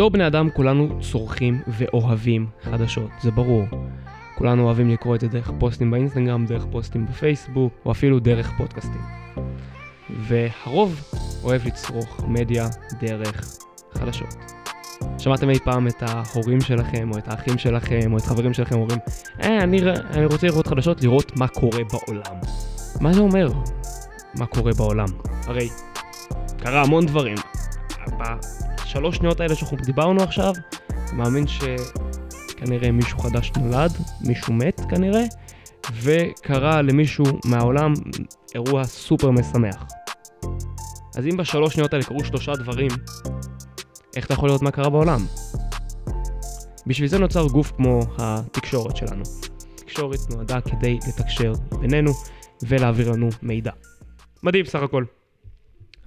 בתור בני אדם כולנו צורכים ואוהבים חדשות, זה ברור. כולנו אוהבים לקרוא את זה דרך פוסטים באינסטגרם, דרך פוסטים בפייסבוק, או אפילו דרך פודקאסטים. והרוב אוהב לצרוך מדיה דרך חדשות. שמעתם אי פעם את ההורים שלכם, או את האחים שלכם, או את חברים שלכם אומרים, אה, אני, אני רוצה לראות חדשות, לראות מה קורה בעולם. מה זה אומר? מה קורה בעולם? הרי קרה המון דברים. בשלוש שניות האלה שאנחנו דיברנו עכשיו, מאמין שכנראה מישהו חדש נולד, מישהו מת כנראה, וקרה למישהו מהעולם אירוע סופר משמח. אז אם בשלוש שניות האלה קרו שלושה דברים, איך אתה יכול לראות מה קרה בעולם? בשביל זה נוצר גוף כמו התקשורת שלנו. תקשורת נועדה כדי לתקשר בינינו ולהעביר לנו מידע. מדהים סך הכל.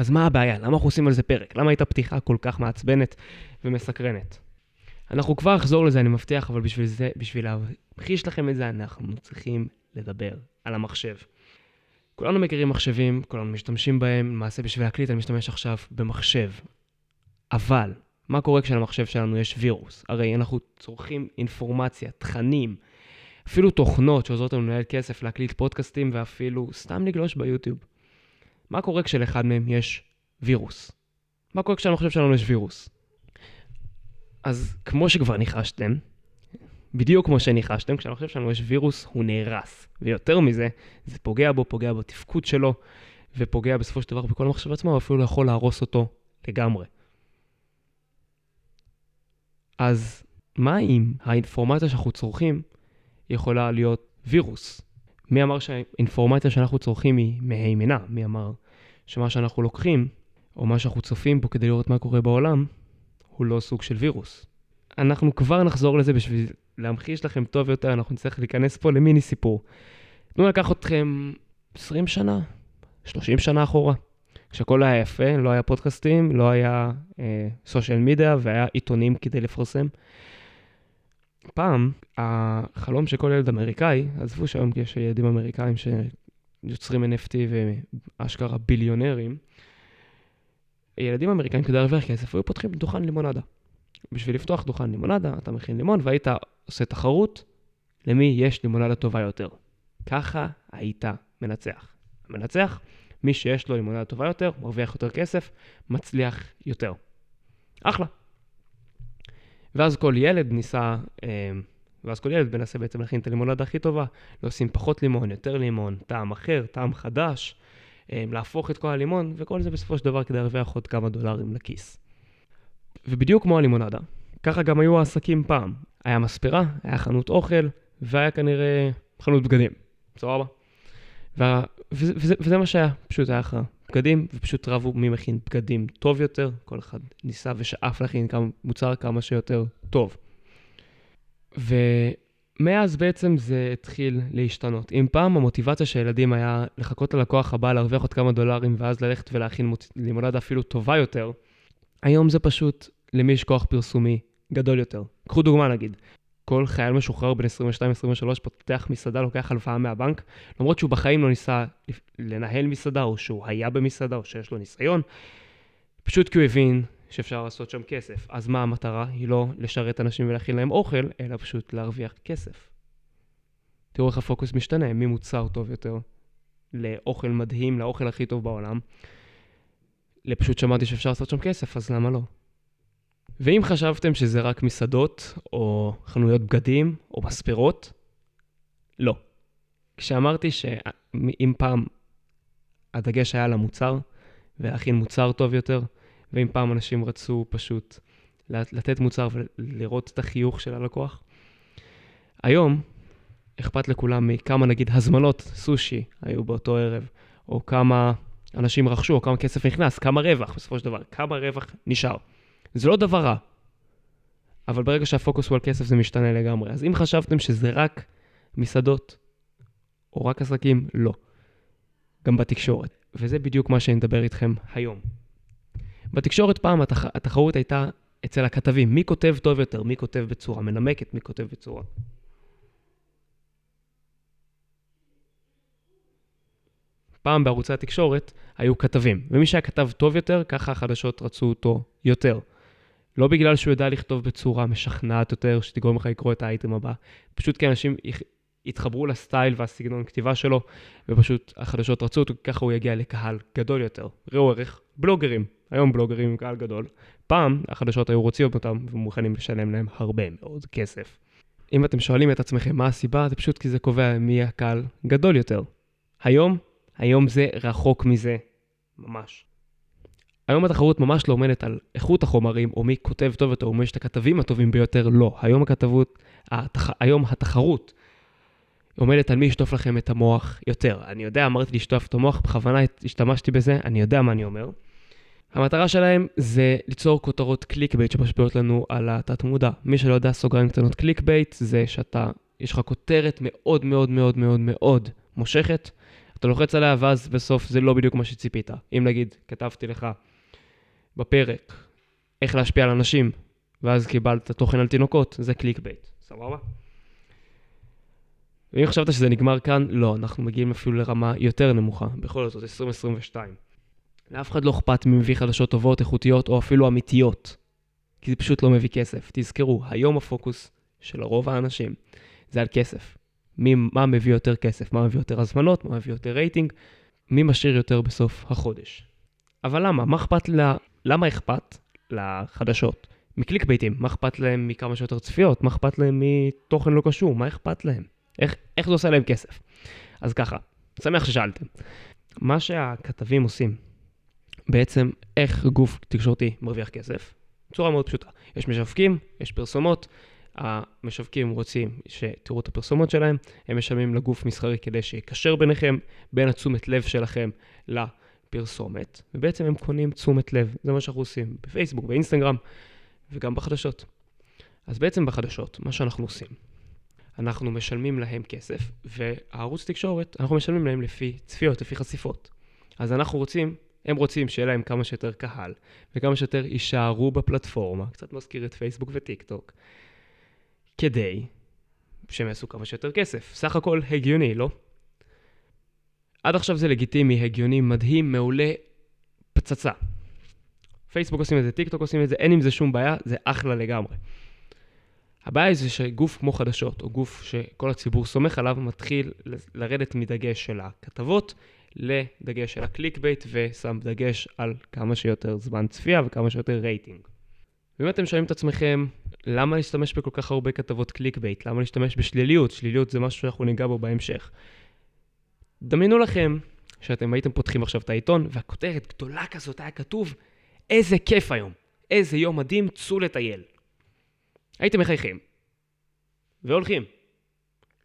אז מה הבעיה? למה אנחנו עושים על זה פרק? למה הייתה פתיחה כל כך מעצבנת ומסקרנת? אנחנו כבר נחזור לזה, אני מבטיח, אבל בשביל זה, בשביל להמחיש לכם את זה, אנחנו צריכים לדבר על המחשב. כולנו מכירים מחשבים, כולנו משתמשים בהם, למעשה בשביל להקליט אני משתמש עכשיו במחשב. אבל, מה קורה כשלמחשב שלנו יש וירוס? הרי אנחנו צורכים אינפורמציה, תכנים, אפילו תוכנות שעוזרות לנו לנהל כסף, להקליט פודקאסטים ואפילו סתם לגלוש ביוטיוב. מה קורה כשלאחד מהם יש וירוס? מה קורה כשלמחשב שלנו יש וירוס? אז כמו שכבר ניחשתם, בדיוק כמו שניחשתם, כשלמחשב שלנו יש וירוס, הוא נהרס. ויותר מזה, זה פוגע בו, פוגע בתפקוד שלו, ופוגע בסופו של דבר בכל המחשב עצמו, ואפילו לא יכול להרוס אותו לגמרי. אז מה אם האינפורמציה שאנחנו צורכים יכולה להיות וירוס? מי אמר שהאינפורמציה שאנחנו צורכים היא מהימנה? מי אמר שמה שאנחנו לוקחים, או מה שאנחנו צופים בו כדי לראות מה קורה בעולם, הוא לא סוג של וירוס? אנחנו כבר נחזור לזה בשביל להמחיש לכם טוב יותר, אנחנו נצטרך להיכנס פה למיני סיפור. תנו לקח אתכם 20 שנה, 30 שנה אחורה. כשהכול היה יפה, לא היה פודקאסטים, לא היה סושיאל אה, מדיה והיה עיתונים כדי לפרסם. פעם, החלום של כל ילד אמריקאי, עזבו שהיום יש ילדים אמריקאים שיוצרים NFT ואשכרה ביליונרים, ילדים אמריקאים כדי להרוויח כסף היו פותחים דוכן לימונדה. בשביל לפתוח דוכן לימונדה, אתה מכין לימון והיית עושה תחרות למי יש לימונדה טובה יותר. ככה היית מנצח. המנצח מי שיש לו לימונדה טובה יותר, מרוויח יותר כסף, מצליח יותר. אחלה. ואז כל ילד ניסה, אה, ואז כל ילד מנסה בעצם להכין את הלימונדה הכי טובה, לשים פחות לימון, יותר לימון, טעם אחר, טעם חדש, אה, להפוך את כל הלימון, וכל זה בסופו של דבר כדי להרוויח עוד כמה דולרים לכיס. ובדיוק כמו הלימונדה, ככה גם היו העסקים פעם. היה מספרה, היה חנות אוכל, והיה כנראה חנות בגדים. סבבה? וה... וזה, וזה, וזה מה שהיה, פשוט היה בגדים, ופשוט רבו מי מכין בגדים טוב יותר, כל אחד ניסה ושאף להכין כמה, מוצר כמה שיותר טוב. ומאז בעצם זה התחיל להשתנות. אם פעם המוטיבציה של ילדים היה לחכות ללקוח הבא, להרוויח עוד כמה דולרים, ואז ללכת ולהכין מוצ... לימונדה אפילו טובה יותר, היום זה פשוט למי יש כוח פרסומי גדול יותר. קחו דוגמה נגיד, כל חייל משוחרר בין 22-23 פותח מסעדה, לוקח הלוואה מהבנק, למרות שהוא בחיים לא ניסה לנהל מסעדה, או שהוא היה במסעדה, או שיש לו ניסיון, פשוט כי הוא הבין שאפשר לעשות שם כסף. אז מה המטרה? היא לא לשרת אנשים ולהכין להם אוכל, אלא פשוט להרוויח כסף. תראו איך הפוקוס משתנה, ממוצר טוב יותר לאוכל מדהים, לאוכל הכי טוב בעולם, לפשוט שמעתי שאפשר לעשות שם כסף, אז למה לא? ואם חשבתם שזה רק מסעדות, או חנויות בגדים, או מספרות, לא. כשאמרתי שאם פעם הדגש היה על המוצר, ולהכין מוצר טוב יותר, ואם פעם אנשים רצו פשוט לתת מוצר ולראות את החיוך של הלקוח, היום אכפת לכולם מכמה נגיד הזמנות סושי היו באותו ערב, או כמה אנשים רכשו, או כמה כסף נכנס, כמה רווח בסופו של דבר, כמה רווח נשאר. זה לא דבר רע, אבל ברגע שהפוקוס הוא על כסף זה משתנה לגמרי. אז אם חשבתם שזה רק מסעדות, או רק עסקים, לא. גם בתקשורת. וזה בדיוק מה שאני מדבר איתכם היום. בתקשורת פעם התח... התחרות הייתה אצל הכתבים, מי כותב טוב יותר, מי כותב בצורה מנמקת, מי כותב בצורה... פעם בערוצי התקשורת היו כתבים, ומי שהיה כתב טוב יותר, ככה החדשות רצו אותו יותר. לא בגלל שהוא יודע לכתוב בצורה משכנעת יותר, שתגרום לך לקרוא את האייטם הבא, פשוט כי אנשים יתחברו לסטייל והסגנון כתיבה שלו, ופשוט החדשות רצו אותו, ככה הוא יגיע לקהל גדול יותר. ראו ערך, בלוגרים, היום בלוגרים עם קהל גדול. פעם החדשות היו רוצים אותם ומוכנים לשלם להם הרבה מאוד כסף. אם אתם שואלים את עצמכם מה הסיבה, זה פשוט כי זה קובע מי הקהל גדול יותר. היום, היום זה רחוק מזה ממש. היום התחרות ממש לא עומדת על איכות החומרים, או מי כותב טוב יותר, או מי יש את הכתבים הטובים ביותר, לא. היום הכתבות, התח... היום התחרות עומדת על מי ישטוף לכם את המוח יותר. אני יודע, אמרתי לשטוף את המוח, בכוונה השתמשתי בזה, אני יודע מה אני אומר. המטרה שלהם זה ליצור כותרות clickbait שמשפיעות לנו על התת מודע. מי שלא יודע, סוגריים קטנות clickbait, זה שאתה, יש לך כותרת מאוד מאוד מאוד מאוד מאוד מושכת, אתה לוחץ עליה ואז בסוף זה לא בדיוק מה שציפית. אם נגיד, כתבתי לך בפרק איך להשפיע על אנשים, ואז קיבלת תוכן על תינוקות, זה clickbait, סבבה? ואם חשבת שזה נגמר כאן, לא, אנחנו מגיעים אפילו לרמה יותר נמוכה, בכל זאת, 2022. לאף אחד לא אכפת מי מביא חדשות טובות, איכותיות או אפילו אמיתיות, כי זה פשוט לא מביא כסף. תזכרו, היום הפוקוס של רוב האנשים זה על כסף. מי, מה מביא יותר כסף, מה מביא יותר הזמנות, מה מביא יותר רייטינג, מי משאיר יותר בסוף החודש. אבל למה? מה אכפת. למה אכפת לחדשות? מקליק ביתים, מה אכפת להם מכמה שיותר צפיות? מה אכפת להם מתוכן לא קשור? מה אכפת להם? איך, איך זה עושה להם כסף? אז ככה, שמח ששאלתם. מה שהכתבים עושים, בעצם איך גוף תקשורתי מרוויח כסף, בצורה מאוד פשוטה. יש משווקים, יש פרסומות, המשווקים רוצים שתראו את הפרסומות שלהם, הם משלמים לגוף מסחרי כדי שיקשר ביניכם, בין התשומת לב שלכם לפרסומת, ובעצם הם קונים תשומת לב, זה מה שאנחנו עושים בפייסבוק, באינסטגרם וגם בחדשות. אז בעצם בחדשות, מה שאנחנו עושים, אנחנו משלמים להם כסף, והערוץ תקשורת, אנחנו משלמים להם לפי צפיות, לפי חשיפות. אז אנחנו רוצים, הם רוצים שיהיה להם כמה שיותר קהל, וכמה שיותר יישארו בפלטפורמה, קצת מזכיר את פייסבוק וטיק טוק, כדי שהם יעשו כמה שיותר כסף. סך הכל הגיוני, לא? עד עכשיו זה לגיטימי, הגיוני, מדהים, מעולה, פצצה. פייסבוק עושים את זה, טיק טוק עושים את זה, אין עם זה שום בעיה, זה אחלה לגמרי. הבעיה זה שגוף כמו חדשות, או גוף שכל הציבור סומך עליו, מתחיל לרדת מדגש של הכתבות לדגש של ה clickbait, ושם דגש על כמה שיותר זמן צפייה וכמה שיותר רייטינג. ואם אתם שואלים את עצמכם, למה להשתמש בכל כך הרבה כתבות clickbait? למה להשתמש בשליליות? שליליות זה משהו שאנחנו ניגע בו בהמשך. דמיינו לכם שאתם הייתם פותחים עכשיו את העיתון, והכותרת גדולה כזאת היה כתוב, איזה כיף היום, איזה יום מדהים, צאו לטייל. הייתם מחייכים. והולכים.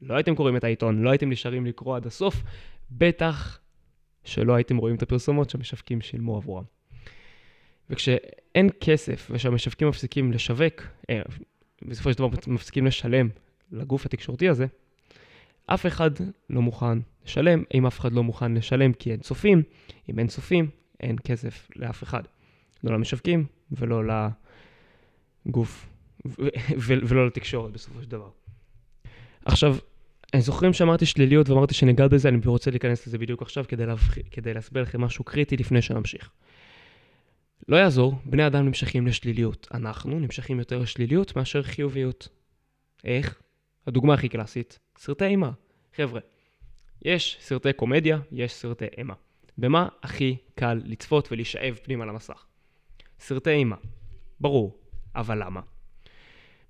לא הייתם קוראים את העיתון, לא הייתם נשארים לקרוא עד הסוף, בטח שלא הייתם רואים את הפרסומות שהמשווקים שילמו עבורם. וכשאין כסף ושהמשווקים מפסיקים לשווק, אה, בסופו של דבר מפסיקים לשלם לגוף התקשורתי הזה, אף אחד לא מוכן לשלם. אם אף אחד לא מוכן לשלם כי אין צופים, אם אין צופים, אין כסף לאף אחד. לא למשווקים ולא לגוף ולא לתקשורת בסופו של דבר. עכשיו, אני זוכרים שאמרתי שליליות ואמרתי שניגע בזה, אני רוצה להיכנס לזה בדיוק עכשיו כדי, להבח... כדי להסביר לכם משהו קריטי לפני שנמשיך. לא יעזור, בני אדם נמשכים לשליליות. אנחנו נמשכים יותר לשליליות מאשר חיוביות. איך? הדוגמה הכי קלאסית, סרטי אימה. חבר'ה, יש סרטי קומדיה, יש סרטי אימה. במה הכי קל לצפות ולהישאב פנימה למסך? סרטי אימה. ברור, אבל למה?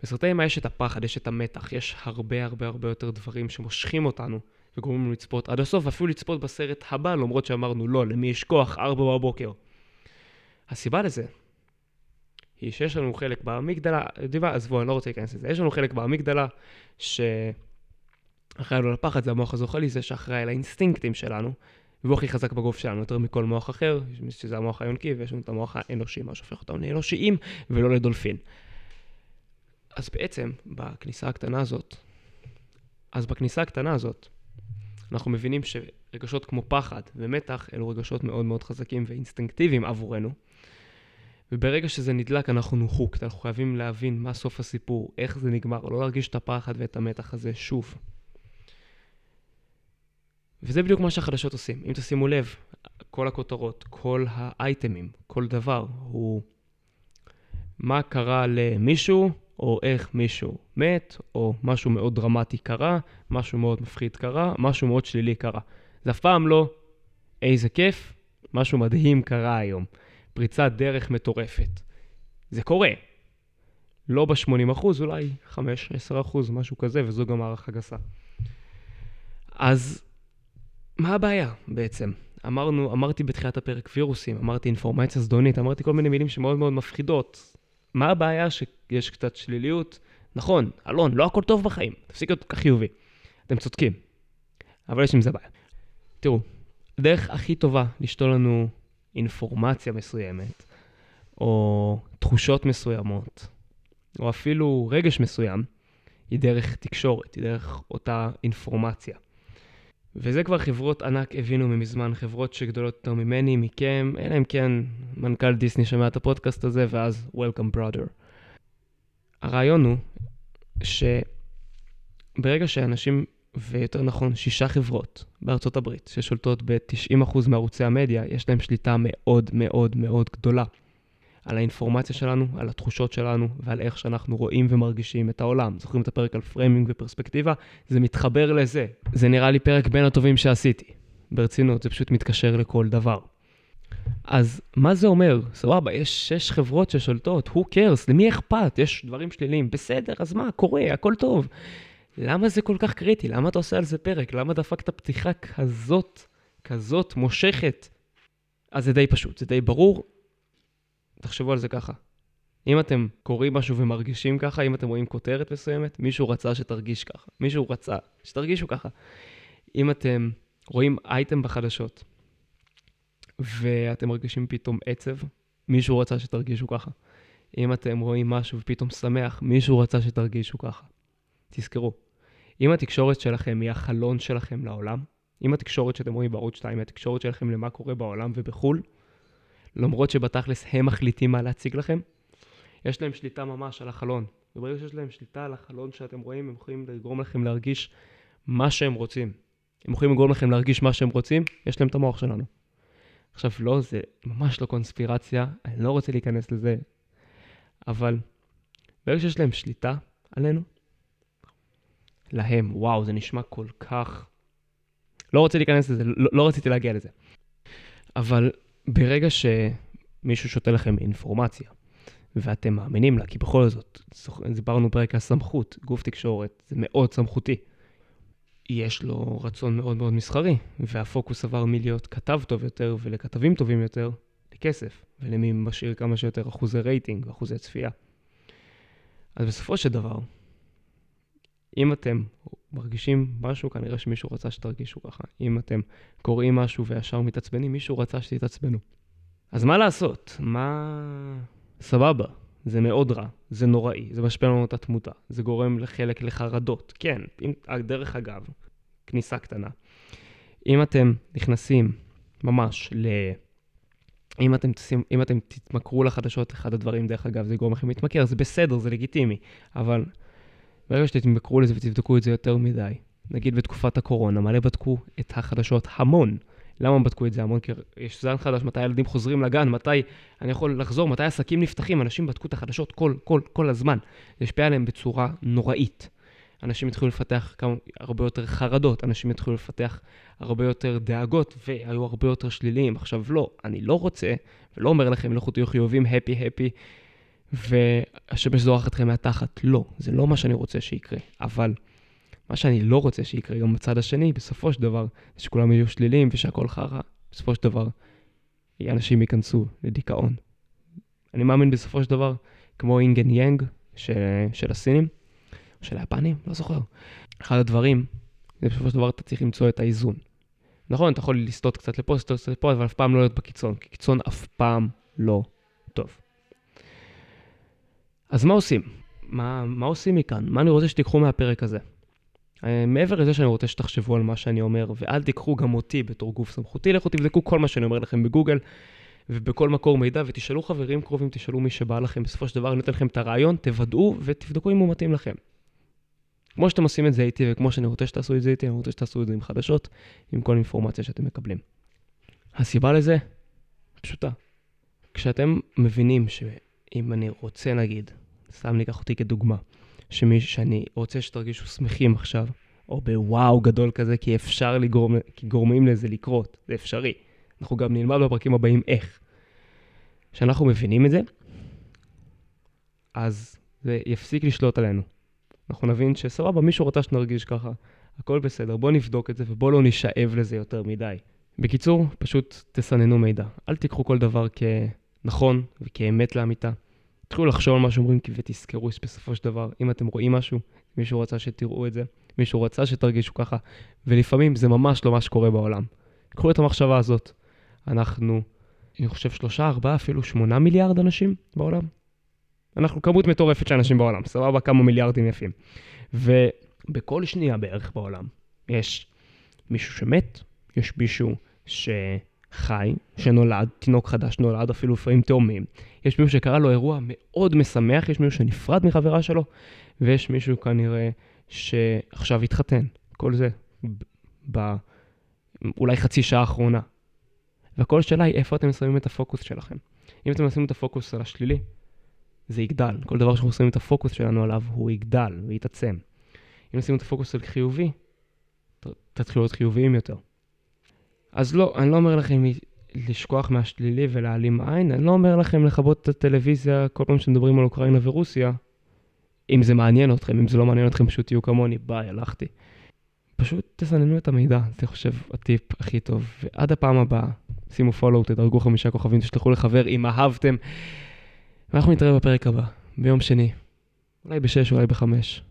בסרטי אימה יש את הפחד, יש את המתח, יש הרבה הרבה הרבה יותר דברים שמושכים אותנו וגורמים לנו לצפות עד הסוף, ואפילו לצפות בסרט הבא, למרות שאמרנו לא, למי יש כוח, ארבע בבוקר. הסיבה לזה היא שיש לנו חלק באמיגדלה, יודעים מה, עזבו, אני לא רוצה להיכנס לזה, יש לנו חלק באמיגדלה שאחראי לו לפחד, זה המוח הזוחלי, זה שאחראי על האינסטינקטים שלנו, והוא הכי חזק בגוף שלנו, יותר מכל מוח אחר, שזה המוח היונקי, ויש לנו את המוח האנושי, מה שהופך אותנו לאנושיים ולא לדולפין. אז בעצם, בכניסה הקטנה הזאת, אז בכניסה הקטנה הזאת, אנחנו מבינים שרגשות כמו פחד ומתח אלו רגשות מאוד מאוד חזקים ואינסטינקטיביים עבורנו. וברגע שזה נדלק אנחנו הוקט, אנחנו חייבים להבין מה סוף הסיפור, איך זה נגמר, לא להרגיש את הפחד ואת המתח הזה שוב. וזה בדיוק מה שהחדשות עושים. אם תשימו לב, כל הכותרות, כל האייטמים, כל דבר הוא מה קרה למישהו, או איך מישהו מת, או משהו מאוד דרמטי קרה, משהו מאוד מפחיד קרה, משהו מאוד שלילי קרה. זה אף פעם לא איזה כיף, משהו מדהים קרה היום. פריצת דרך מטורפת. זה קורה. לא ב-80 אחוז, אולי 5-10 אחוז, משהו כזה, וזו גם הערכה גסה. אז מה הבעיה בעצם? אמרנו, אמרתי בתחילת הפרק וירוסים, אמרתי אינפורמציה זדונית, אמרתי כל מיני מילים שמאוד מאוד מפחידות. מה הבעיה שיש קצת שליליות? נכון, אלון, לא הכל טוב בחיים, תפסיק להיות כל כך חיובי. אתם צודקים, אבל יש עם זה בעיה. תראו, הדרך הכי טובה לשתול לנו אינפורמציה מסוימת, או תחושות מסוימות, או אפילו רגש מסוים, היא דרך תקשורת, היא דרך אותה אינפורמציה. וזה כבר חברות ענק הבינו ממזמן, חברות שגדולות יותר ממני, מכם, אלא אם כן מנכ"ל דיסני שומע את הפודקאסט הזה, ואז Welcome brother. הרעיון הוא שברגע שאנשים, ויותר נכון, שישה חברות בארצות הברית, ששולטות ב-90% מערוצי המדיה, יש להם שליטה מאוד מאוד מאוד גדולה על האינפורמציה שלנו, על התחושות שלנו ועל איך שאנחנו רואים ומרגישים את העולם. זוכרים את הפרק על framing ופרספקטיבה? זה מתחבר לזה. זה נראה לי פרק בין הטובים שעשיתי. ברצינות, זה פשוט מתקשר לכל דבר. אז מה זה אומר? סבבה, יש שש חברות ששולטות, who cares, למי אכפת? יש דברים שליליים, בסדר, אז מה, קורה, הכל טוב. למה זה כל כך קריטי? למה אתה עושה על זה פרק? למה דפקת פתיחה כזאת, כזאת מושכת? אז זה די פשוט, זה די ברור, תחשבו על זה ככה. אם אתם קוראים משהו ומרגישים ככה, אם אתם רואים כותרת מסוימת, מישהו רצה שתרגיש ככה. מישהו רצה שתרגישו ככה. אם אתם רואים אייטם בחדשות, ואתם מרגישים פתאום עצב, מישהו רצה שתרגישו ככה. אם אתם רואים משהו ופתאום שמח, מישהו רצה שתרגישו ככה. תזכרו, אם התקשורת שלכם היא החלון שלכם לעולם, אם התקשורת שאתם רואים בערוץ 2 היא התקשורת שלכם למה קורה בעולם ובחו"ל, למרות שבתכלס הם מחליטים מה להציג לכם, יש להם שליטה ממש על החלון. וברגע שיש להם שליטה על החלון שאתם רואים, הם יכולים לגרום לכם להרגיש מה שהם רוצים. הם יכולים לגרום לכם להרגיש מה שהם רוצים, יש להם את המוח שלנו. עכשיו, לא, זה ממש לא קונספירציה, אני לא רוצה להיכנס לזה, אבל ברגע שיש להם שליטה עלינו, להם, וואו, זה נשמע כל כך... לא רוצה להיכנס לזה, לא, לא רציתי להגיע לזה. אבל ברגע שמישהו שותה לכם אינפורמציה, ואתם מאמינים לה, כי בכל זאת, דיברנו פרק על סמכות, גוף תקשורת, זה מאוד סמכותי. יש לו רצון מאוד מאוד מסחרי, והפוקוס עבר מלהיות כתב טוב יותר ולכתבים טובים יותר, לכסף, ולמי משאיר כמה שיותר אחוזי רייטינג ואחוזי צפייה. אז בסופו של דבר, אם אתם מרגישים משהו, כנראה שמישהו רצה שתרגישו ככה. אם אתם קוראים משהו וישר מתעצבנים, מישהו רצה שתתעצבנו. אז מה לעשות? מה... סבבה, זה מאוד רע, זה נוראי, זה משפיע לנו את התמותה, זה גורם לחלק לחרדות. כן, אם, דרך אגב, כניסה קטנה. אם אתם נכנסים ממש ל... אם אתם, תשים, אם אתם תתמכרו לחדשות, אחד הדברים, דרך אגב, זה יגרום לכם להתמכר, זה בסדר, זה לגיטימי, אבל ברגע שתתמכרו לזה ותבדקו את זה יותר מדי, נגיד בתקופת הקורונה, מלא בדקו את החדשות המון. למה בדקו את זה המון? כי יש זן חדש, מתי הילדים חוזרים לגן, מתי אני יכול לחזור, מתי עסקים נפתחים, אנשים בדקו את החדשות כל, כל, כל הזמן. זה השפיע עליהם בצורה נוראית. אנשים התחילו לפתח כמה, הרבה יותר חרדות, אנשים התחילו לפתח הרבה יותר דאגות, והיו הרבה יותר שליליים. עכשיו, לא, אני לא רוצה, ולא אומר לכם, לכו תהיו חיובים, הפי, הפי, והשמש זורחת אתכם מהתחת. לא, זה לא מה שאני רוצה שיקרה. אבל מה שאני לא רוצה שיקרה גם בצד השני, בסופו של דבר, זה שכולם יהיו שליליים ושהכול חרא. בסופו של דבר, אנשים ייכנסו לדיכאון. אני מאמין בסופו של דבר, כמו אינגן יאנג של, של הסינים, או של היפנים, לא זוכר. אחד הדברים, זה בסופו של דבר אתה צריך למצוא את האיזון. נכון, אתה יכול לסטות קצת לפה, לסטות קצת לפה, אבל אף פעם לא להיות בקיצון, כי קיצון אף פעם לא טוב. אז מה עושים? מה, מה עושים מכאן? מה אני רוצה שתיקחו מהפרק הזה? אה, מעבר לזה שאני רוצה שתחשבו על מה שאני אומר, ואל תיקחו גם אותי בתור גוף סמכותי, לכו תבדקו כל מה שאני אומר לכם בגוגל ובכל מקור מידע, ותשאלו חברים קרובים, תשאלו מי שבא לכם. בסופו של דבר אני נותן לכם את הרעיון, תוודאו ותבדקו אם הוא מתאים לכם. כמו שאתם עושים את זה איתי, וכמו שאני רוצה שתעשו את זה איתי, אני רוצה שתעשו את זה עם חדשות, עם כל אינפורמציה שאתם מקבלים. הסיבה לזה פשוטה. כשאתם מבינים ש... אם אני רוצה נגיד, סתם ניקח אותי כדוגמה, שמי שאני רוצה שתרגישו שמחים עכשיו, או בוואו גדול כזה, כי אפשר לגרום, כי גורמים לזה לקרות, זה אפשרי. אנחנו גם נלמד בפרקים הבאים איך. כשאנחנו מבינים את זה, אז זה יפסיק לשלוט עלינו. אנחנו נבין שסבבה, מישהו רוצה שנרגיש ככה, הכל בסדר, בואו נבדוק את זה ובואו לא נשאב לזה יותר מדי. בקיצור, פשוט תסננו מידע. אל תיקחו כל דבר כנכון וכאמת לאמיתה. תתחילו לחשוב על מה שאומרים ותזכרו שבסופו של דבר, אם אתם רואים משהו, מישהו רצה שתראו את זה, מישהו רצה שתרגישו ככה, ולפעמים זה ממש לא מה שקורה בעולם. קחו את המחשבה הזאת. אנחנו, אני חושב, שלושה, ארבעה, אפילו שמונה מיליארד אנשים בעולם. אנחנו כמות מטורפת של אנשים בעולם, סבבה? כמה מיליארדים יפים. ובכל שנייה בערך בעולם יש מישהו שמת, יש מישהו שחי, שנולד, תינוק חדש נולד, אפילו לפעמים תאומים. יש מישהו שקרה לו אירוע מאוד משמח, יש מישהו שנפרד מחברה שלו, ויש מישהו כנראה שעכשיו התחתן. כל זה ב... אולי חצי שעה האחרונה. והכל שאלה היא איפה אתם שמים את הפוקוס שלכם. אם אתם שמים את הפוקוס על השלילי, זה יגדל. כל דבר שאנחנו שמים את הפוקוס שלנו עליו, הוא יגדל ויתעצם. אם נשים את הפוקוס על חיובי, תתחילו להיות חיוביים יותר. אז לא, אני לא אומר לכם לשכוח מהשלילי ולהעלים עין, אני לא אומר לכם לכבות את הטלוויזיה כל פעם שמדברים על אוקראינה ורוסיה. אם זה מעניין אתכם, אם זה לא מעניין אתכם, פשוט תהיו כמוני, ביי, הלכתי. פשוט תסננו את המידע, זה חושב הטיפ הכי טוב. ועד הפעם הבאה, שימו פולו, תדרגו חמישה כוכבים, תשלחו לחבר אם אהבתם. ואנחנו נתראה בפרק הבא, ביום שני. אולי בשש, אולי בחמש.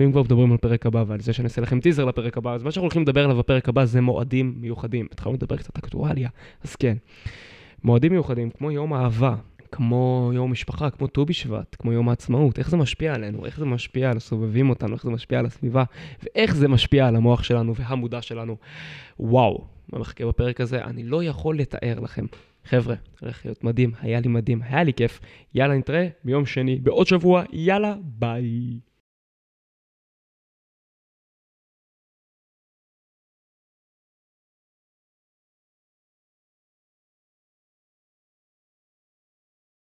ואם כבר מדברים על פרק הבא ועל זה שאני אעשה לכם טיזר לפרק הבא, אז מה שאנחנו הולכים לדבר עליו בפרק הבא זה מועדים מיוחדים. התחלנו לדבר קצת אקטואליה, אז כן. מועדים מיוחדים, כמו יום אהבה, כמו יום משפחה, כמו ט"ו בשבט, כמו יום העצמאות, איך זה משפיע עלינו, איך זה משפיע על הסובבים אותנו, איך זה משפיע על הסביבה, ואיך זה משפיע על המוח שלנו והמודע שלנו. וואו, מה מחכה בפרק הזה? אני לא יכול לתאר לכם. חבר'ה, הולך להיות מדהים, היה לי מדהים, היה לי כיף. יאללה, נתראה ביום שני, בעוד שבוע, יאללה, ביי.